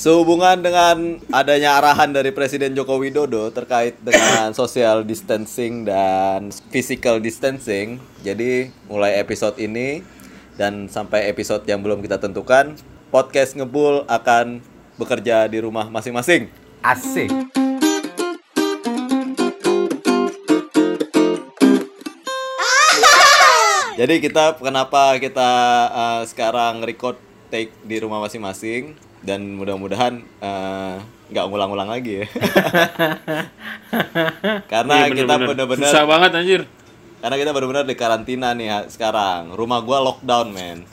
Sehubungan dengan adanya arahan dari Presiden Joko Widodo terkait dengan social distancing dan physical distancing, jadi mulai episode ini dan sampai episode yang belum kita tentukan, podcast Ngebul akan bekerja di rumah masing-masing. Asik. Jadi kita kenapa kita uh, sekarang record take di rumah masing-masing dan mudah-mudahan uh, nggak ngulang-ulang lagi ya. Karena Iya, kita bener-bener. benar-benar Susah banget anjir. karena kita benar-benar di karantina nih sekarang. Rumah gua lockdown, men.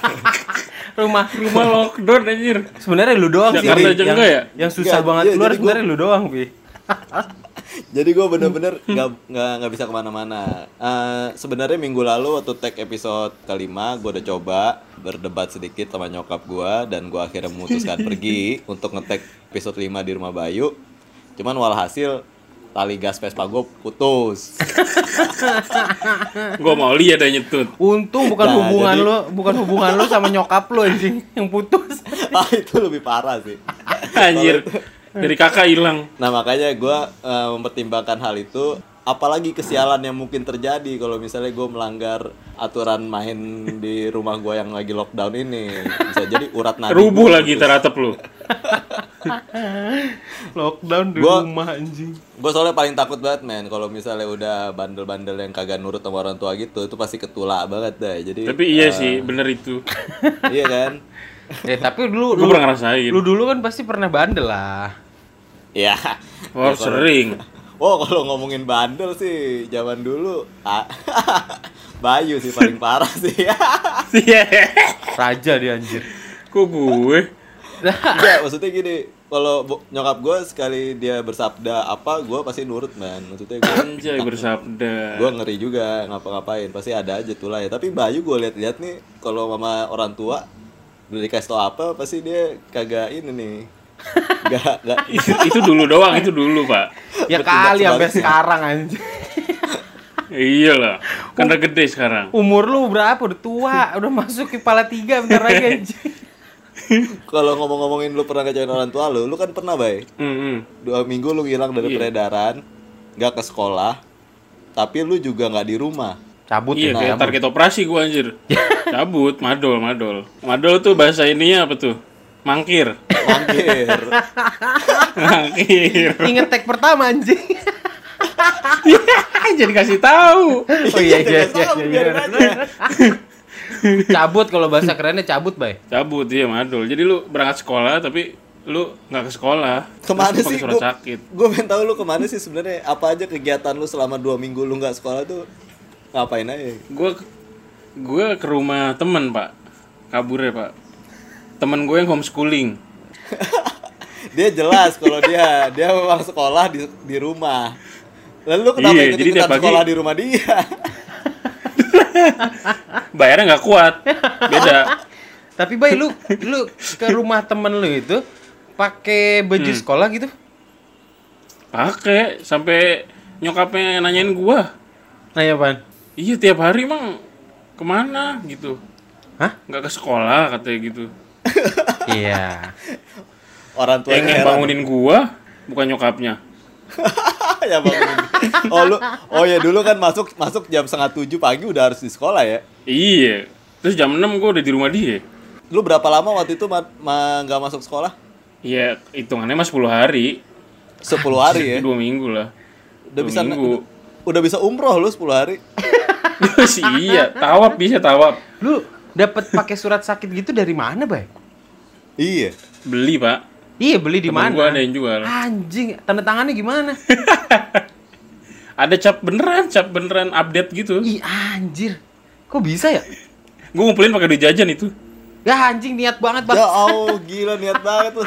Rumah Rumah lockdown anjir. sebenarnya lu doang sih Jakarta aja yang, ya? yang susah Enggak, banget iya, keluar jadi gua- sebenarnya lu doang, Bi. Jadi gue bener-bener nggak nggak nggak bisa ke mana-mana. Eh, Sebenarnya minggu lalu waktu tag episode kelima, gue udah coba berdebat sedikit sama nyokap gue dan gue akhirnya memutuskan pergi untuk ngetek episode 5 di rumah Bayu. Cuman walhasil tali gas Vespa gue putus. Gua mau lihat ada nyetut. Untung bukan Nah, hubungan jadi- lu, bukan hubungan lu sama nyokap lu anjing yang putus. ah itu lebih parah sih. Anjir. Dari kakak hilang. Nah makanya gue mempertimbangkan hal itu apalagi kesialan yang mungkin terjadi kalau misalnya gue melanggar aturan main di rumah gue yang lagi lockdown ini bisa jadi urat nadi Rubuh lagi putus. teratap lu. Lockdown di Gua- rumah anjing. gue soalnya paling takut banget men kalau misalnya udah bandel-bandel yang kagak nurut sama orang tua gitu itu pasti ketulak banget deh jadi Tapi iya sih, bener itu. iya kan Ya tapi dulu Gua lu, pernah ngerasain. lu dulu kan pasti pernah bandel lah. Iya Oh, Ya, kalau- sering. Oh kalau ngomongin bandel sih zaman dulu ah, Bayu sih paling parah sih Iya. Raja dia anjir. Kok gue? Enggak, maksudnya gini, kalau nyokap gue sekali dia bersabda apa, gue pasti nurut man. Maksudnya gue Anjay bersabda. gue ngeri juga ngapa-ngapain, pasti ada aja tuh lah ya. Tapi Bayu gue lihat-lihat nih, kalau mama orang tua udah dikasih tau apa, pasti dia kagak ini nih. Gak, gak, itu, itu dulu doang, itu dulu, Pak. Ya Bertindak kali sampai sekarang anjing. Iya lah. Kan udah gede sekarang. Umur lu berapa? Udah tua, udah masuk kepala tiga bentar lagi anjing. kalau ngomong-ngomongin lu pernah kecewain orang tua lu, lu kan pernah bay. Hmm, Dua minggu lu hilang dari Iya. peredaran, gak ke sekolah, tapi lu juga nggak di rumah. Cabut Iya, ya. kayak target operasi gua anjir. Cabut, madol, madol. Madol tuh bahasa ininya apa tuh? Mangkir. Mangkir. Mangkir. Ingat tag pertama anjing. Jadi kasih tahu. Oh iya iya iya. Iya, iya. aja. cabut kalau bahasa kerennya cabut, Bay. Cabut iya madol. Jadi lu berangkat sekolah tapi lu nggak ke sekolah. Ke mana sih? surat Gua- sakit. Gue pengen tahu lu ke mana sih sebenarnya? Apa aja kegiatan lu selama dua minggu lu nggak sekolah tuh ngapain aja? Gue gue ke rumah temen pak. Kabur ya pak. Temen gue yang homeschooling. Dia jelas kalau dia dia memang sekolah di di rumah. Lalu lu kenapa Iya, ikut jadi pagi- sekolah di rumah dia? Bayarnya nggak kuat. Beda. Tapi Bay lu lu ke rumah temen lu itu pakai baju Hmm. sekolah gitu? Pakai sampai nyokapnya nanyain gua. Nanya apaan? Iya tiap hari emang ke mana gitu. Hah? Nggak ke sekolah katanya gitu. Iya. Orang tua Yang bangunin gua bukan nyokapnya. ya bangunin. Oh lu oh ya dulu kan masuk masuk jam setengah tujuh pagi udah harus di sekolah ya. Iya. Terus jam 6 gua udah di rumah dia. Lu berapa lama waktu itu ma- ma- nggak masuk sekolah? Iya, hitungannya mah 10 hari. 10 hari ya. Dua minggu lah. Udah Dua bisa minggu. udah bisa umroh lu 10 hari. Terus iya, tawab bisa tawab. Lu dapat pakai surat sakit gitu dari mana, Bay? Iya. Beli, Pak. Iya, beli di mana? gua ada yang jual. Anjing, tanda tangannya gimana? Ada cap beneran, cap beneran update gitu. Ih, anjir. Kok bisa ya? Gue ngumpulin pakai duit jajan itu. Ya anjing niat banget, Bang. Ya Allah, gila niat banget lu.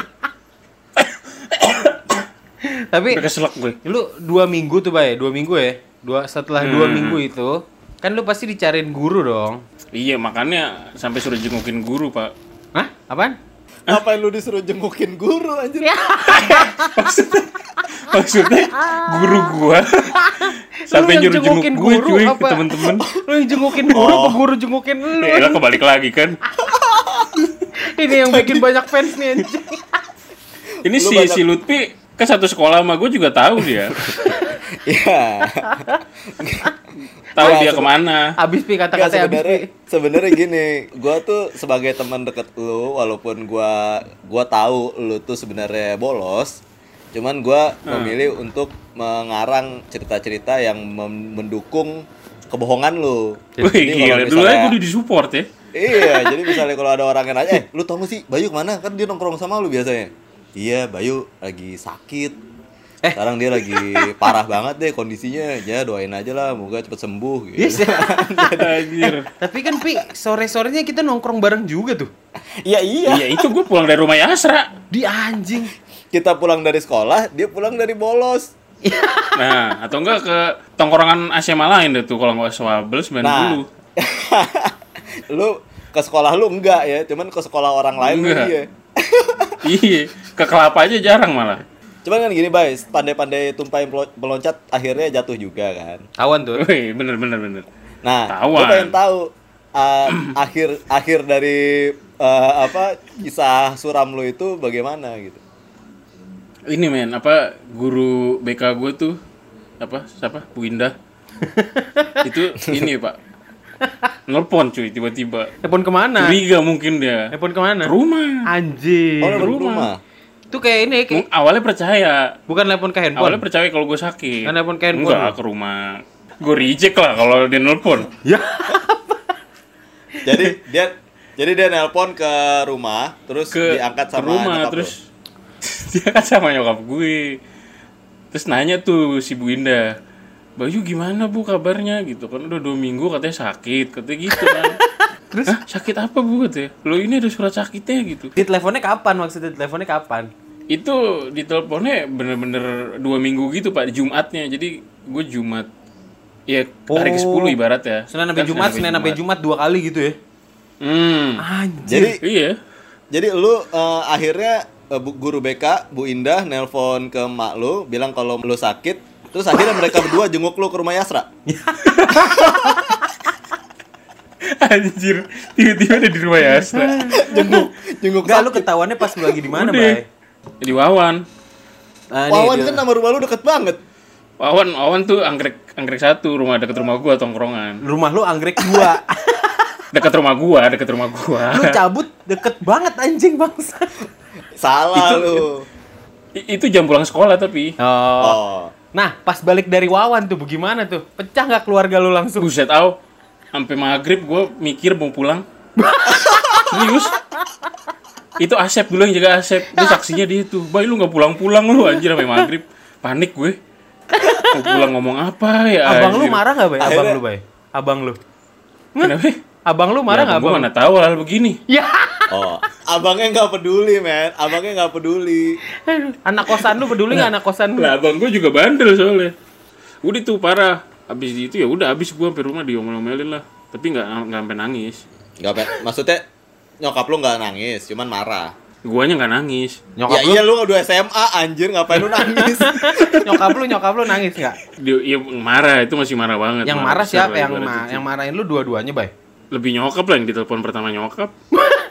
Tapi Udah keselak gue. lu dua minggu tuh, Bay. Dua minggu ya? Dua setelah dua Hmm. minggu itu, kan lu pasti dicariin guru dong. Iya, makanya sampai suruh jengukin guru, Pak. Hah? Apaan? Ngapain lu disuruh jengukin guru anjir? maksudnya, maksudnya guru gua sampai Lu yang nyuruh jenguk jengukin gue guru cuy ke apa? temen-temen Lu yang jengukin guru apa guru jengukin lu? ya lah kebalik lagi kan Ini yang bikin banyak fans nih anjing. Ini lu si banyak- si Lutfi kan satu sekolah sama gue juga tahu dia. Iya. tahu Nah, dia ke mana. Habis pi kata-kata sebenarnya pi. sebenarnya gini, gua tuh sebagai teman deket lu walaupun gua gua tahu lu tuh sebenarnya bolos, cuman gua Hmm. memilih untuk mengarang cerita-cerita yang mem- mendukung kebohongan lu. Wih Jadi gila, dulu aja misalnya- gue udah disupport ya. Iya, jadi misalnya kalau ada orang yang nanya, eh lu tau gak sih Bayu ke mana? Kan dia nongkrong sama lu biasanya. Iya, Bayu lagi sakit. Eh. Sekarang dia lagi parah banget deh kondisinya. Ya doain aja lah, moga cepet sembuh. Gitu. Yes, ya. Anjir. Tapi kan pi sore-sorenya kita nongkrong bareng juga tuh. Iya iya. Iya itu gue pulang dari rumah Yasra. Di anjing. Kita pulang dari sekolah, dia pulang dari bolos. Nah, atau enggak ke tongkrongan SMA lain deh tuh kalau nggak swabel 90. Nah, lu ke sekolah lu enggak ya, cuman ke sekolah orang lain Enggak. iya. iya, ke kelapa aja jarang malah. Cuman kan gini, Bay, pandai-pandai tumpahin pelo- meloncat akhirnya jatuh juga kan. Tawan tuh. Wih, bener bener bener. Nah, Tawan. gue pengen tahu uh, akhir akhir dari uh, apa kisah suram lu itu bagaimana gitu. Ini men, apa guru BK gue tuh apa siapa Bu Indah itu ini pak nelpon cuy tiba-tiba Telepon ke mana? curiga mungkin dia Telepon ke mana? ke rumah Anjing. Oh, rumah. ke rumah. Itu kayak ini kayak awalnya percaya. Bukan telepon ke handphone. awalnya percaya kalau gue sakit. Kan nelpon ke handphone. enggak ke rumah. Gue reject lah kalau dia nelpon. Ya. Jadi dia jadi dia nelpon ke rumah, terus ke diangkat ke sama rumah nyokap terus dia kan sama nyokap gue. Terus nanya tuh si Bu Indah Bayu gimana bu kabarnya? Gitu kan udah dua minggu katanya sakit katanya gitu kan terus Hah, sakit apa bu katanya lo ini ada surat sakitnya gitu Di teleponnya kapan maksudnya? Teleponnya kapan? itu di teleponnya bener-bener dua minggu gitu pak Jumatnya jadi gue Jumat ya hari ke 10 Oh. ibarat ya Senin sampai Kan Jumat, Senin sampai Jumat dua kali gitu ya. hmm Anjing. Jadi iya jadi lu uh, akhirnya uh, Bu- guru BK Bu Indah nelpon ke mak lu bilang kalau lu sakit, terus akhirnya mereka berdua jenguk lu ke rumah Yasra. anjir tiba-tiba ada di rumah Yasra jenguk jenguk Enggak lu ketahuannya pas lu lagi di mana. Bay? di Wawan Nah, Wawan kan nama rumah lu deket banget. Wawan, Wawan tuh anggrek anggrek satu rumah deket rumah gua tongkrongan. rumah lu anggrek dua. Deket rumah gua, deket rumah gua. lu cabut deket banget anjing bangsa. Salah lu. I- itu jam pulang sekolah tapi. Oh. Oh. Nah, pas balik dari Wawan tuh bagaimana tuh? Pecah nggak keluarga lu langsung? Buset au. Sampai maghrib gua mikir mau pulang. Serius? Itu Asep dulu yang jaga Asep. Itu saksinya dia tuh. Bay lu nggak pulang-pulang lu anjir sampai maghrib. Panik gue. Mau pulang ngomong apa ya? Abang lu anjir. marah nggak, Bay? Abang lu, Bay? Abang lu. Kenapa? Abang lu marah Ya, nggak, gua Bang? mana tahu hal begini. Ya. Oh, abangnya nggak peduli, men. Abangnya nggak peduli. Anak kosan lu peduli nggak anak kosan lu? Lah abang gue juga bandel soalnya. Udah tuh parah. Habis itu ya udah habis gue sampai rumah diomel-omelin lah. Tapi nggak nggak sampai nangis. Nggak, Pe. maksudnya nyokap lu nggak nangis, cuman marah. Guanya nggak nangis. Nyokap ya lu, iya lu udah SMA anjir ngapain lu nangis? nyokap lu, nyokap lu nangis nggak? Dia ya, marah itu masih marah banget. Yang Marah marah siapa? Yang ma itu. yang marahin lu dua-duanya, Bay? Lebih nyokap lah yang ditelepon pertama nyokap.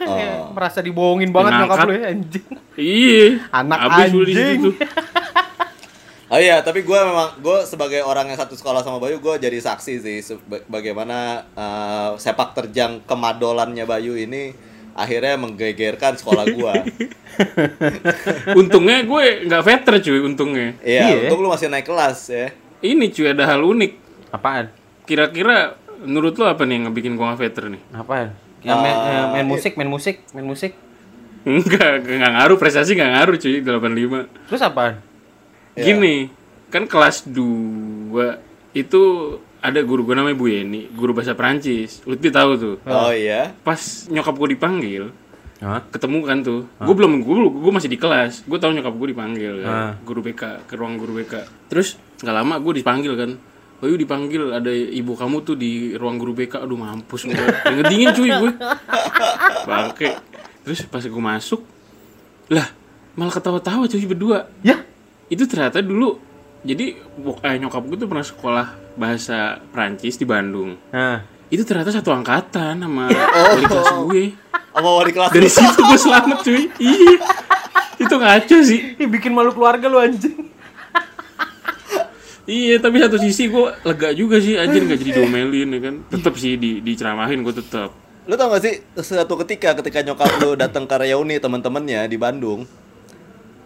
Oh. Merasa dibohongin banget Ngangkat. nyokap lu ya, anjing. iya. Anak gua di anjing. Oh iya, tapi gue memang gue sebagai orang yang satu sekolah sama Bayu, gue jadi saksi sih bagaimana eh, sepak terjang kemadolannya Bayu ini akhirnya menggegerkan sekolah gue. Untungnya gue nggak veter cuy untungnya. Iya, Iya. untung lu masih naik kelas ya. Ini cuy ada hal unik. Apaan? Kira-kira menurut lo apa nih yang ngebikin gue nggak veter nih? Apaan? Yang main, eh, main musik, main musik, main musik. Enggak, nggak ngaruh prestasi nggak ngaruh cuy 85. Terus apaan? Iya. Gini, kan kelas 2 itu ada guru gue namanya Bu Yeni, guru bahasa Perancis. Lutfi tahu tuh. Oh iya. Pas nyokap gue dipanggil, Hah? ketemu kan tuh. Gue belum gue gue masih di kelas. Gue tahu nyokap gue dipanggil kan. Guru BK ke ruang guru BK. Terus nggak lama gue dipanggil kan. Bayu dipanggil ada ibu kamu tuh di ruang guru BK. Aduh mampus gue. Ngedingin cuy gue. Bangke. Terus pas gue masuk, lah malah ketawa-tawa cuy berdua Ya. Itu ternyata dulu jadi bok- eh, nyokap gue tuh pernah sekolah bahasa Prancis di Bandung Nah. itu ternyata satu angkatan sama wali kelas gue Sama wali kelas dari situ gue selamat cuy iya itu ngaco sih. Ih, bikin malu keluarga lu anjing. Iya, tapi satu sisi gue lega juga sih anjir nggak jadi diomelin ya kan. Tetep sih di diceramahin gue tetep. Lu tau gak sih suatu ketika ketika nyokap lu datang ke reuni teman-temannya di Bandung,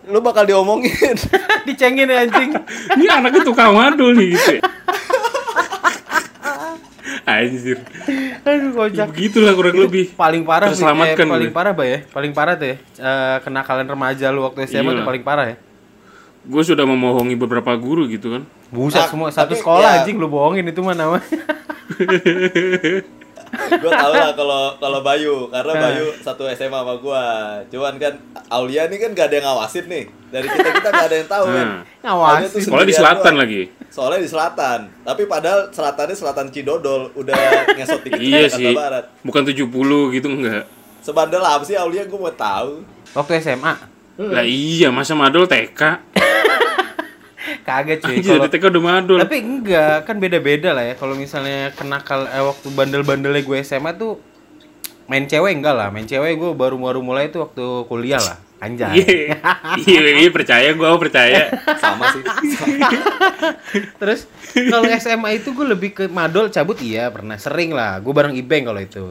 lu bakal diomongin. Dicengin ya anjing. Ini anaknya tukang madul nih gitu. ya. Anjir. Aduh kocak. Begitulah kurang lebih. Paling parah Terselamatkan eh, paling gue. parah Bay ya. Paling parah tuh ya. Eh, kenakalan remaja lu waktu SMA Iyalah. tuh paling parah ya. Gue sudah memohongi beberapa guru gitu kan. Buset Ah, semua satu tapi sekolah ya- anjing lu bohongin itu mah namanya. gue tau lah kalau kalau Bayu karena Nah. Bayu satu SMA sama gua. Cuman kan Aulia nih kan gak ada yang ngawasin nih. Dari kita kita gak ada yang tahu kan. Nah. Ngawasin. Tuh Sekolah di selatan doang. lagi. Soalnya di selatan. Tapi padahal selatannya selatan Cidodol udah ngesot dikit ke Iya Jakarta sih. Barat. Bukan 70 gitu enggak. Sebandel apa sih Aulia gue mau tahu. Waktu SMA Lah iya, masa madul TK. kagak cuy. Anjir, dari TK udah madul. tapi enggak kan beda-beda lah ya. Kalau misalnya kenakal eh, waktu bandel-bandelnya gue SMA tuh main cewek enggak lah. Main cewek gue baru-baru mulai tuh waktu kuliah lah. Anjay. Iya, iya, iya, percaya gue percaya. Sama sih. Terus kalau SMA itu gue lebih ke madol cabut iya pernah sering lah. Gue bareng Ibeng kalau itu.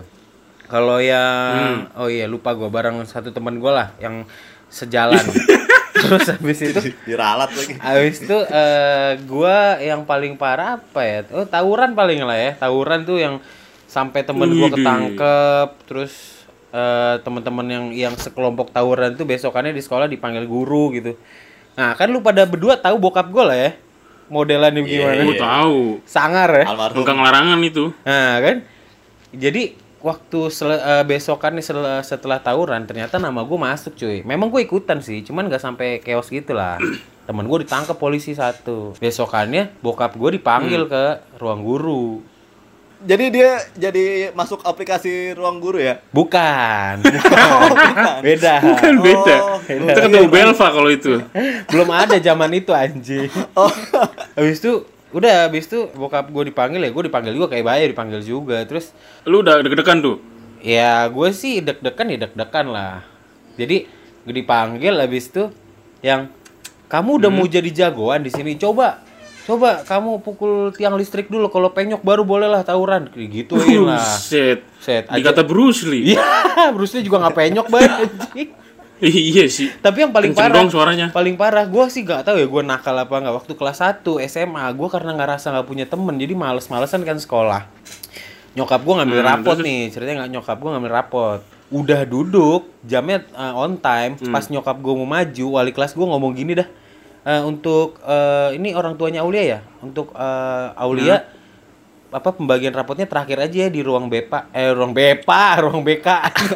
Kalau yang oh iya lupa gue bareng satu teman gue lah yang sejalan. Terus habis itu Diralat lagi. habis itu eh gua yang paling parah apa ya? Oh tawuran paling lah ya. Tawuran tuh yang sampai temen gua ketangkep terus eh teman-teman yang yang sekelompok tawuran tuh besokannya di sekolah dipanggil guru gitu. Nah, kan lu pada berdua tahu bokap gua lah ya. Modelannya gimana? Gue tahu. Sangar ya. Almarhum. Engkang larangan itu. Nah, kan? Jadi waktu sele- eh, besokan nih sel- setelah tawuran ternyata nama gue masuk cuy. Memang gue ikutan sih, cuman nggak sampai chaos gitu lah. Temen gue ditangkap polisi satu. Besokannya bokap gue dipanggil ke ruang guru. Jadi dia jadi masuk aplikasi ruang guru ya? Bukan, bukan. beda. Kan beda. Oh, Kita ketemu Belva kalau itu. Belum ada zaman itu anjing. Oh. Habis itu udah habis itu bokap gue dipanggil ya gue dipanggil juga kayak Bayu dipanggil juga terus Lu udah deg-degan tuh. Ya gue sih deg-degan ya deg-degan lah. Jadi gue dipanggil habis itu yang kamu udah mau jadi jagoan di sini. Coba coba kamu pukul tiang listrik dulu kalau penyok baru bolehlah tawuran kayak gituin lah. Set. Set. Dikata Bruce Lee. Iya, Bruce Lee juga nggak penyok banget. iya sih. Tapi yang paling Kenceng parah, suaranya. paling parah gue sih gak tahu ya gue nakal apa nggak. Waktu kelas 1 SMA gue karena ngerasa nggak punya temen jadi males-malesan kan sekolah. Nyokap gue ngambil Hmm, rapot terus? nih ceritanya nggak nyokap gue ngambil rapot. Udah duduk jamnya uh, on time Hmm. pas nyokap gue mau maju wali kelas gue ngomong gini dah. "Eh, untuk eh, ini orang tuanya Aulia ya untuk eh, Aulia apa pembagian rapotnya terakhir aja ya di ruang BEPA. Eh ruang BEPA ruang BK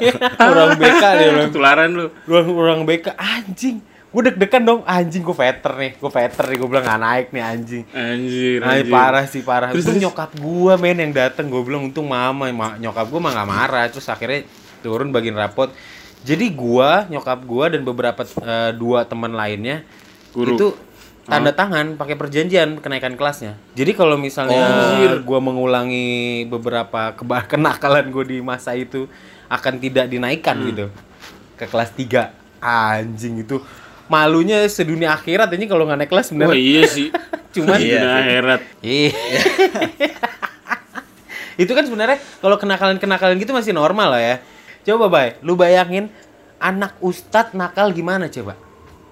ruang BK deh ruang Tularan lu. ruang ruang BK anjing gue deg-degan dong. Anjing gue veter nih gue veter nih. Gue bilang nggak naik nih anjing. Anjir, Ay, anjir. parah sih parah. Terus, terus? nyokap gue men yang dateng. Gue bilang untung mama Ma- nyokap gue mah nggak marah. Terus akhirnya turun bagian rapot. Jadi gue nyokap gue dan beberapa eh, dua teman lainnya Guru. itu tanda tangan pakai perjanjian kenaikan kelasnya jadi kalau misalnya Anjir. gue mengulangi beberapa keba- kenakalan gue di masa itu akan tidak dinaikkan gitu ke kelas 3 anjing itu malunya sedunia akhirat ini kalau nggak naik kelas bener iya sih. Cuman- iya. akhirat. Iya. itu kan sebenarnya kalau kenakalan-kenakalan gitu masih normal lah ya. Coba bay, lu bayangin anak ustadz nakal gimana coba?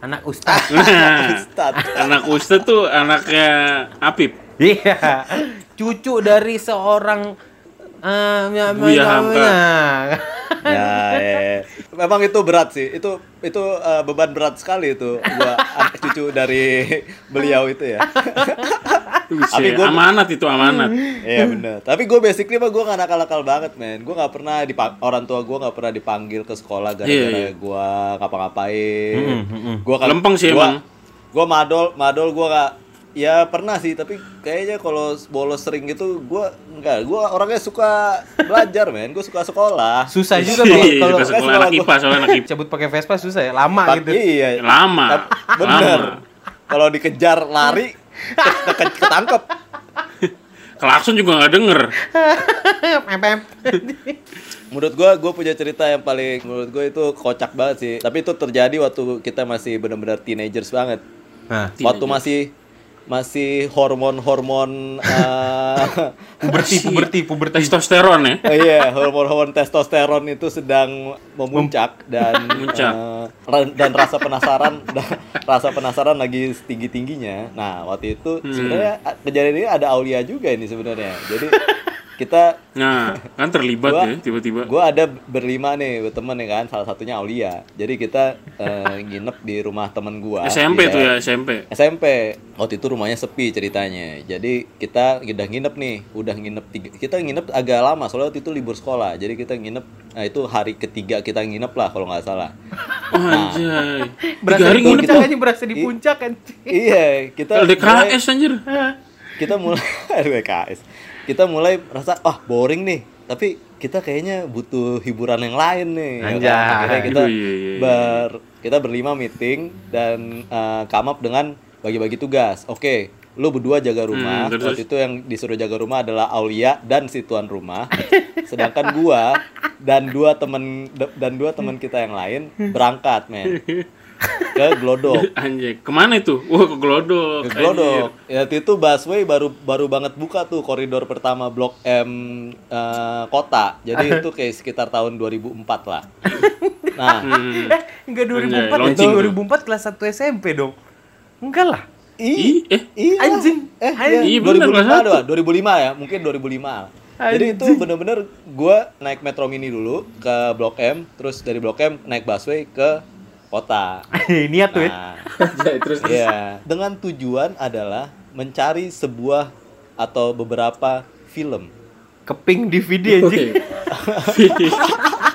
Anak ustadz. Nah, Ustad. anak Ustadz tuh anaknya Apip. Iya. Cucu dari seorang eh ya, Buya ya, Hamka. ya. ya, ya. Memang itu berat sih. Itu itu eh, beban berat sekali itu gua anak cucu dari beliau itu ya. Tapi gua- amanat itu amanat. Iya bener. Tapi gue basically mah gue gak nakal-nakal banget men. Gue gak pernah dipang- orang tua gue gak pernah dipanggil ke sekolah gara-gara Iya, iya. gue ngapa-ngapain. Gue Lempeng sih emang. Gue madol, madol gue gak. Ya pernah sih, tapi kayaknya kalau bolos sering gitu gue enggak. Gue orangnya suka belajar men. Gue suka sekolah. Susah juga kalau Iya, kalau ke sekolah sekolah anak gua- IPA soalnya anak IPA. cabut pakai Vespa susah ya, lama Tapi gitu. Iya. Lama. Bener. Kalau dikejar lari ke- ke- ketangkep. Klakson juga nggak denger. Menurut gua, gua punya cerita yang paling menurut gua itu kocak banget sih. Tapi itu terjadi waktu kita masih benar-benar teenagers banget. Nah, Waktu masih masih hormon-hormon eh, puberti, puberti, puberti. Testosteron ya. Oh iya, hormon-hormon testosteron itu sedang memuncak dan Memuncak. eh, ra- dan rasa penasaran da- rasa penasaran lagi tinggi-tingginya. Nah, waktu itu sebenarnya a- kejadian ini ada Aulia juga ini sebenarnya. Jadi kita Nah, kan terlibat Gua- ya tiba-tiba. gue ada berlima nih temen ya kan, salah satunya Aulia. Jadi kita eh, nginep di rumah temen gua. SMP di tuh ya, SMP. SMP waktu itu rumahnya sepi ceritanya jadi kita udah nginep nih udah nginep tiga, kita nginep agak lama soalnya waktu itu libur sekolah jadi kita nginep nah itu hari ketiga kita nginep lah kalau nggak salah Oh, anjay. Berasa Tiga hari di nginep puncak tuh. aja, berasa di puncak kan. iya kita mulai, LDKS anjir. kita mulai LDKS kita mulai merasa ah boring nih tapi kita kayaknya butuh hiburan yang lain nih ya kan? Anjay. Akhirnya kita Iya, iya, iya. ber kita berlima meeting dan come up dengan bagi-bagi tugas oke lu berdua jaga rumah Hmm, terus? waktu itu yang disuruh jaga rumah adalah Aulia dan si tuan rumah sedangkan gua dan dua temen dan dua teman kita yang lain berangkat men ke Glodok Anjay, ke mana itu? Wah, ke Glodok. ke Glodok. Ya waktu itu busway baru baru banget buka tuh koridor pertama Blok M eh, kota. Jadi itu kayak sekitar tahun 2004 lah. Nah, Hmm. Eh, enggak 2004, Anjay, launching anjing. tuh. 2004 kelas 1 SMP dong. Enggak lah. Ih, eh, iya. Anjing. Eh, Anjing. Iya, ya, bener, 2005 kelas satu. doang, 2005 ya, mungkin 2005. Jadi itu bener-bener gua naik Metro Mini dulu ke Blok M, terus dari Blok M naik busway ke kota. Niat tuh ya. Nah, Anjay, terus Iya, dengan tujuan adalah mencari sebuah atau beberapa film. Keping DVD anjing. Oke.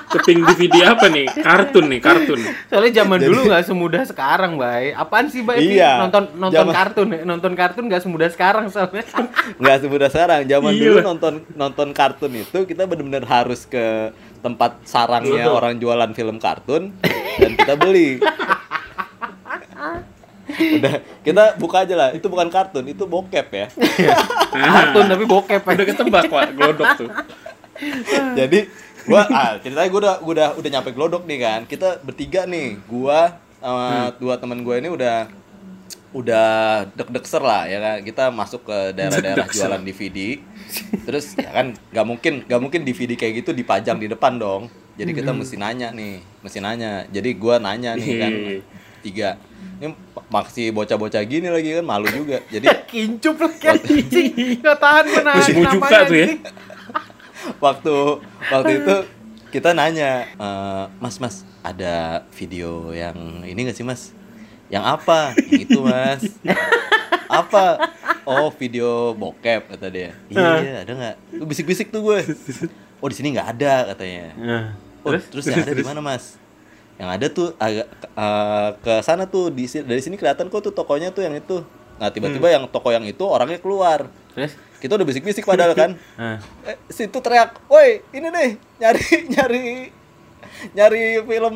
Keping DVD apa nih? Kartun nih, kartun. Soalnya zaman dulu nggak semudah sekarang, Bay. Apaan sih, Bay? Iya. Nonton nonton Zaman- kartun, ya. nonton kartun nggak semudah sekarang soalnya. nggak semudah sekarang zaman Iya. dulu nonton nonton kartun itu kita benar-benar harus ke tempat sarangnya Betul. orang jualan film kartun dan kita beli. Udah kita buka aja lah. Itu bukan kartun itu bokep ya. Kartun tapi bokep. Udah ketebak, Pak, Glodok tuh. jadi gua ah ceritanya gua udah gua udah udah nyampe glodok nih kan. Kita bertiga nih. Gua sama dua teman gua ini udah udah deg-degser lah ya kan? Kita masuk ke daerah-daerah jualan DVD terus ya kan nggak mungkin nggak mungkin DVD kayak gitu dipajang di depan dong. Jadi kita mesti nanya nih mesti nanya. Jadi gua nanya nih kan Hehehe. tiga. Ini masih bocah-bocah gini lagi kan malu juga. Jadi Kincup lagi anjing. Nggak tahan menahan namanya, tuh ya. waktu waktu itu kita nanya "Eh, mas mas ada video yang ini gak sih mas yang apa? Yang itu mas. Apa? Oh video bokep kata dia. Iya ada nggak? Lu bisik-bisik tuh gue. Oh di sini nggak ada katanya. Oh terus, yang ada di mana mas? Yang ada tuh agak eh, ke sana tuh di dari sini kelihatan kok tuh tokonya tuh yang itu. Nah tiba-tiba yang toko yang itu orangnya keluar. Terus? kita udah bisik-bisik padahal kan. Eh, situ teriak, woi ini nih nyari nyari nyari film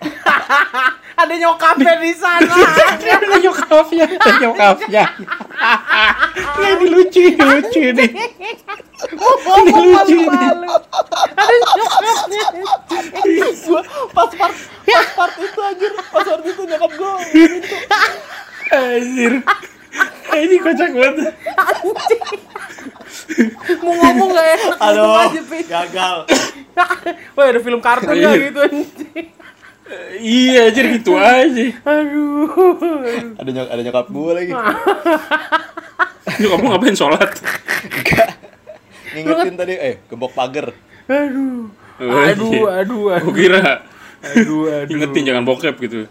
Ada nyokapnya di sana. Ada nyokapnya, ada nyokapnya. Ya, ini lucu, ini lucu nih. Ini lucu Ada nyokapnya. gua pas part pas part itu anjir pas part itu nyokap gua Anjir. Ini kocak banget. Mau ngomong enak ngomong aduh gagal Wah, ada film kartun nggak gitu anjing. Iya, anjir gitu aja. Aduh. ada nyok ada nyokap gua lagi Ini kamu ngapain sholat? ngingetin tadi eh gembok pagar Aduh. Oh, Aduh, iya. aduh, Gue aduh. kira Aduh, aduh. ingetin jangan bokep gitu.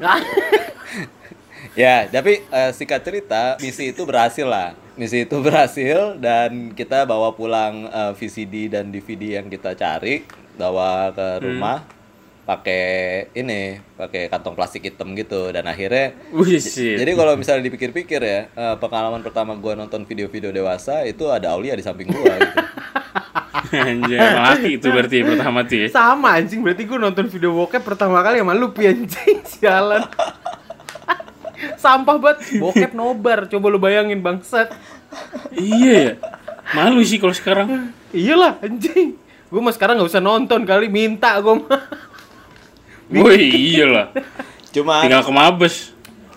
ya tapi eh, singkat cerita misi itu berhasil lah misi itu berhasil dan kita bawa pulang eh, VCD dan DVD yang kita cari bawa ke rumah pakai ini pakai kantong plastik hitam gitu dan akhirnya Wih, shit. Jadi kalau misalnya dipikir-pikir ya, eh, pengalaman pertama gua nonton video-video dewasa itu ada Aulia di samping gua gitu. Anjir, laki itu berarti pertama tuh ya. Sama anjing, berarti gue nonton video bokep pertama kali sama lu Pi, anjing. Sialan. Sampah banget. Bokep nobar. Coba lu bayangin bangsat. Iya ya. Malu sih kalau sekarang. Iyalah anjing. Gue mah sekarang nggak usah nonton kali minta gue mah. Woi, iyalah. Cuma Tinggal ke Mabes.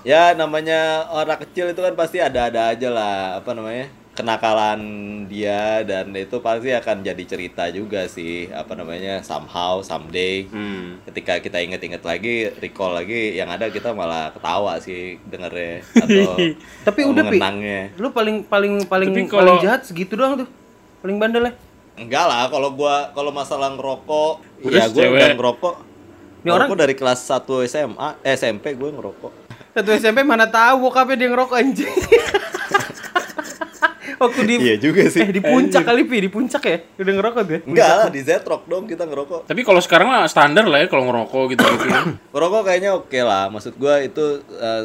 ya namanya orang kecil itu kan pasti ada-ada aja lah apa namanya kenakalan dia dan itu pasti akan jadi cerita juga sih apa namanya somehow someday Hmm. ketika kita inget-inget lagi recall lagi yang ada kita malah ketawa sih dengernya atau Tapi udah pi. Lu paling paling paling Tapi paling jahat segitu doang tuh. Paling bandel ya. enggak lah kalau gua kalau masalah ngerokok Udah ya gua cewek. udah ngerokok Ini orang- dari kelas 1 SMA eh, SMP gue ngerokok Satu SMP mana tahu bokapnya dia ngerokok anjing. Waktu di iya juga sih eh di puncak kali pi, di puncak ya. Udah ngerokok ya? enggak lah di Z-Rock dong kita ngerokok Tapi kalau sekarang lah standar lah ya kalau ngerokok gitu-gitu. Ngerokok kayaknya oke lah. Maksud gua itu eh,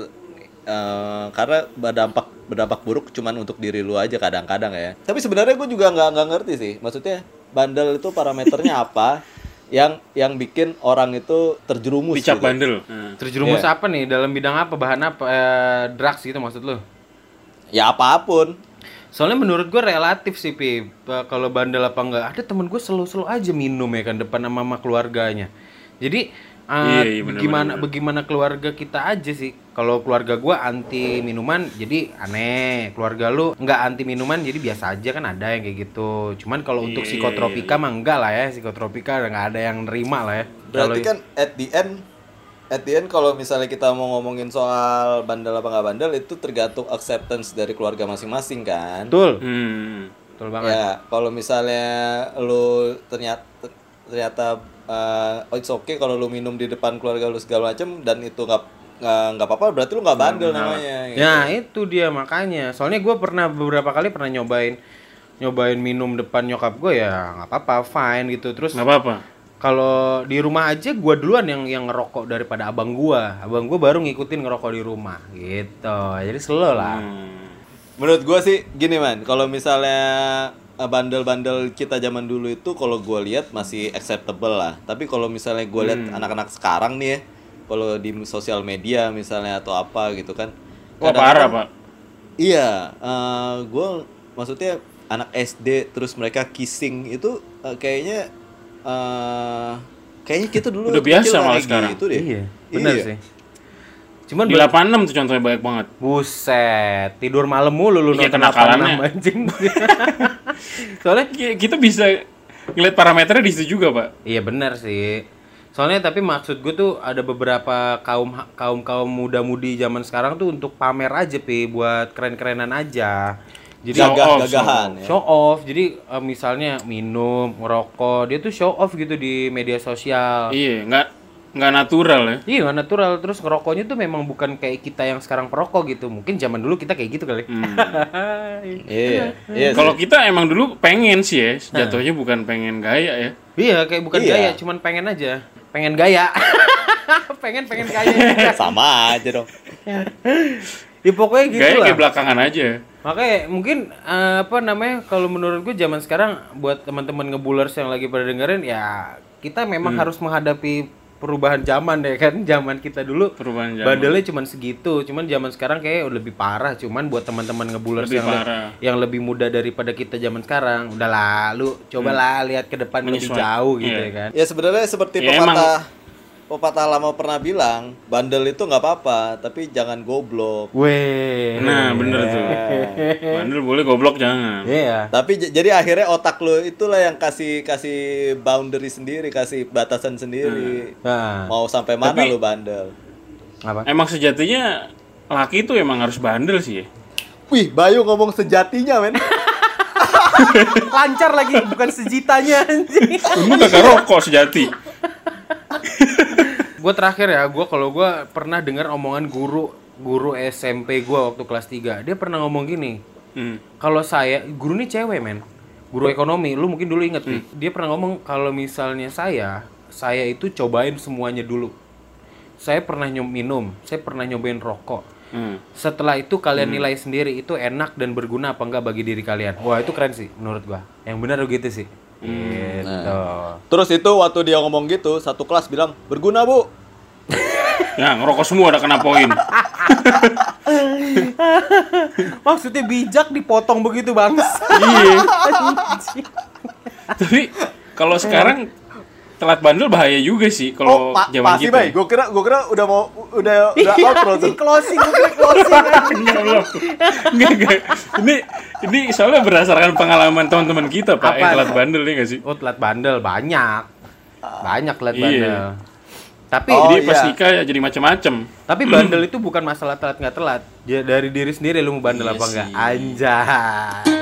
eh, karena berdampak berdampak buruk cuman untuk diri lu aja kadang-kadang ya. Tapi sebenarnya gue juga nggak nggak ngerti sih. Maksudnya bandel itu parameternya apa yang yang bikin orang itu terjerumus Dicap gitu. bandel. Nah. Terjerumus Iya. apa nih? Dalam bidang apa? Bahan apa? Eh, drugs gitu maksud lu? Ya apa pun. Soalnya menurut gue relatif sih Pi Kalau bandel apa enggak Ada temen gue selalu-selalu aja minum ya kan Depan sama, sama keluarganya Jadi eh, Iya, iya, bener, gimana bener, bagaimana keluarga kita aja sih. Kalau keluarga gue anti minuman jadi aneh. Keluarga lu nggak anti minuman jadi biasa aja kan ada yang kayak gitu. Cuman kalau untuk Iya, psikotropika mah enggak lah ya. Psikotropika nggak ada yang nerima lah ya. Berarti Kalau- kan at the end at the end kalau misalnya kita mau ngomongin soal bandel apa nggak bandel itu tergantung acceptance dari keluarga masing-masing kan. betul. Hmm. betul banget. Ya, kalau misalnya lu ternyata ternyata uh, oh it's okay kalau lu minum di depan keluarga lu segala macem dan itu nggak nggak nggak apa-apa berarti lu nggak bandel namanya. gitu. Ya itu dia makanya. Soalnya gue pernah beberapa kali pernah nyobain nyobain minum depan nyokap gue ya nggak apa-apa fine gitu. Terus Nggak apa-apa. kalau di rumah aja gue duluan yang yang ngerokok daripada abang gue. Abang gue baru ngikutin ngerokok di rumah gitu. Jadi slow lah. Hmm. Menurut gua sih gini man, kalau misalnya uh, bandel-bandel kita zaman dulu itu kalau gua lihat masih acceptable lah. Tapi kalau misalnya gua lihat Hmm. anak-anak sekarang nih ya, kalau di sosial media misalnya atau apa gitu kan. Wah kadang-kadang- parah pak. Iya, eh gue maksudnya anak SD terus mereka kissing itu eh, kayaknya eh kayaknya kita dulu Udah biasa malah kayak sekarang. Gitu deh. Iya, benar Iya. sih. Cuman Di 86 tuh contohnya banyak banget. buset, tidur malam mulu lu Iya, nonton kenakalannya. 86 anjing. Soalnya Ki- Kita bisa ngeliat parameternya di situ juga pak. Iya benar sih. Soalnya tapi maksud gue tuh ada beberapa kaum kaum kaum muda-mudi zaman sekarang tuh untuk pamer aja pi buat keren-kerenan aja. Jadi Show Gagah off, gagahan ya. show off. Jadi eh, misalnya minum, ngerokok, dia tuh show off gitu di media sosial. Iya nggak nggak natural ya. Iya nggak natural terus ngerokoknya tuh memang bukan kayak kita yang sekarang perokok gitu. Mungkin zaman dulu kita kayak gitu kali. Hmm. Iya, iya. Kalau kita emang dulu pengen sih ya, jatuhnya bukan pengen gaya ya. iya kayak bukan Iya. gaya, cuman pengen aja. Pengen gaya. pengen pengen gaya. sama aja dong. ya pokoknya gitu Gaya lah. kayak belakangan aja. Makanya mungkin eh, apa namanya kalau menurut gue zaman sekarang buat teman-teman ngebulers yang lagi pada dengerin ya kita memang Hmm. harus menghadapi perubahan zaman deh kan zaman kita dulu Perubahan zaman. bandelnya cuman segitu cuman zaman sekarang kayak udah lebih parah cuman buat teman-teman ngebulers Lebih yang le- parah. yang lebih muda daripada kita zaman sekarang udah lalu cobalah lihat ke depan lebih Menyesuai- jauh gitu iya. ya kan Ya sebenarnya seperti Ya, pepatah pepatah lama pernah bilang, bandel itu nggak apa-apa, tapi jangan goblok. Weh. Nah bener tuh. Bandel boleh goblok jangan. Iya. Tapi j- jadi akhirnya otak lo itulah yang kasih kasih boundary sendiri, kasih batasan sendiri. Nah, Mau sampai mana Tapi- lo bandel? apa? Emang sejatinya laki itu emang harus bandel sih ya. Wih, Bayu ngomong sejatinya, men. Lancar lagi, bukan sejitanya anjing. Untung kagak rokok sejati. gue terakhir ya gue kalau gue pernah dengar omongan guru guru SMP gue waktu kelas 3 dia pernah ngomong gini Hmm. kalau saya guru ini cewek men. Guru ekonomi lu mungkin dulu inget nih. Dia pernah ngomong kalau misalnya saya saya itu cobain semuanya dulu. Saya pernah nyom minum saya pernah nyobain rokok. Hmm. setelah itu kalian nilai sendiri itu enak dan berguna apa enggak bagi diri kalian. Wah itu keren sih menurut gua. Yang benar begitu sih gitu Terus itu waktu dia ngomong gitu, satu kelas bilang, "Berguna, Bu." Ya, ngerokok semua udah kena poin. Maksudnya bijak dipotong begitu bang. iya. Tapi kalau sekarang telat bandel bahaya juga sih kalau pa- zaman pasti, kita. Bay. Gue kira, gue kira udah mau, udah, udah outro tuh. closing, gue kira closing. Enggak, belum. Enggak, enggak. Ini ini soalnya berdasarkan pengalaman teman-teman kita, Pak, yang Apa? telat bandel ya nggak sih? Oh telat bandel banyak, banyak telat Iya. bandel. Tapi Oh, Jadi pas iya. nikah ya jadi macam-macam. tapi bandel itu bukan masalah telat nggak telat. Ya, dari diri sendiri lu mau bandel Iya apa enggak? Anjay.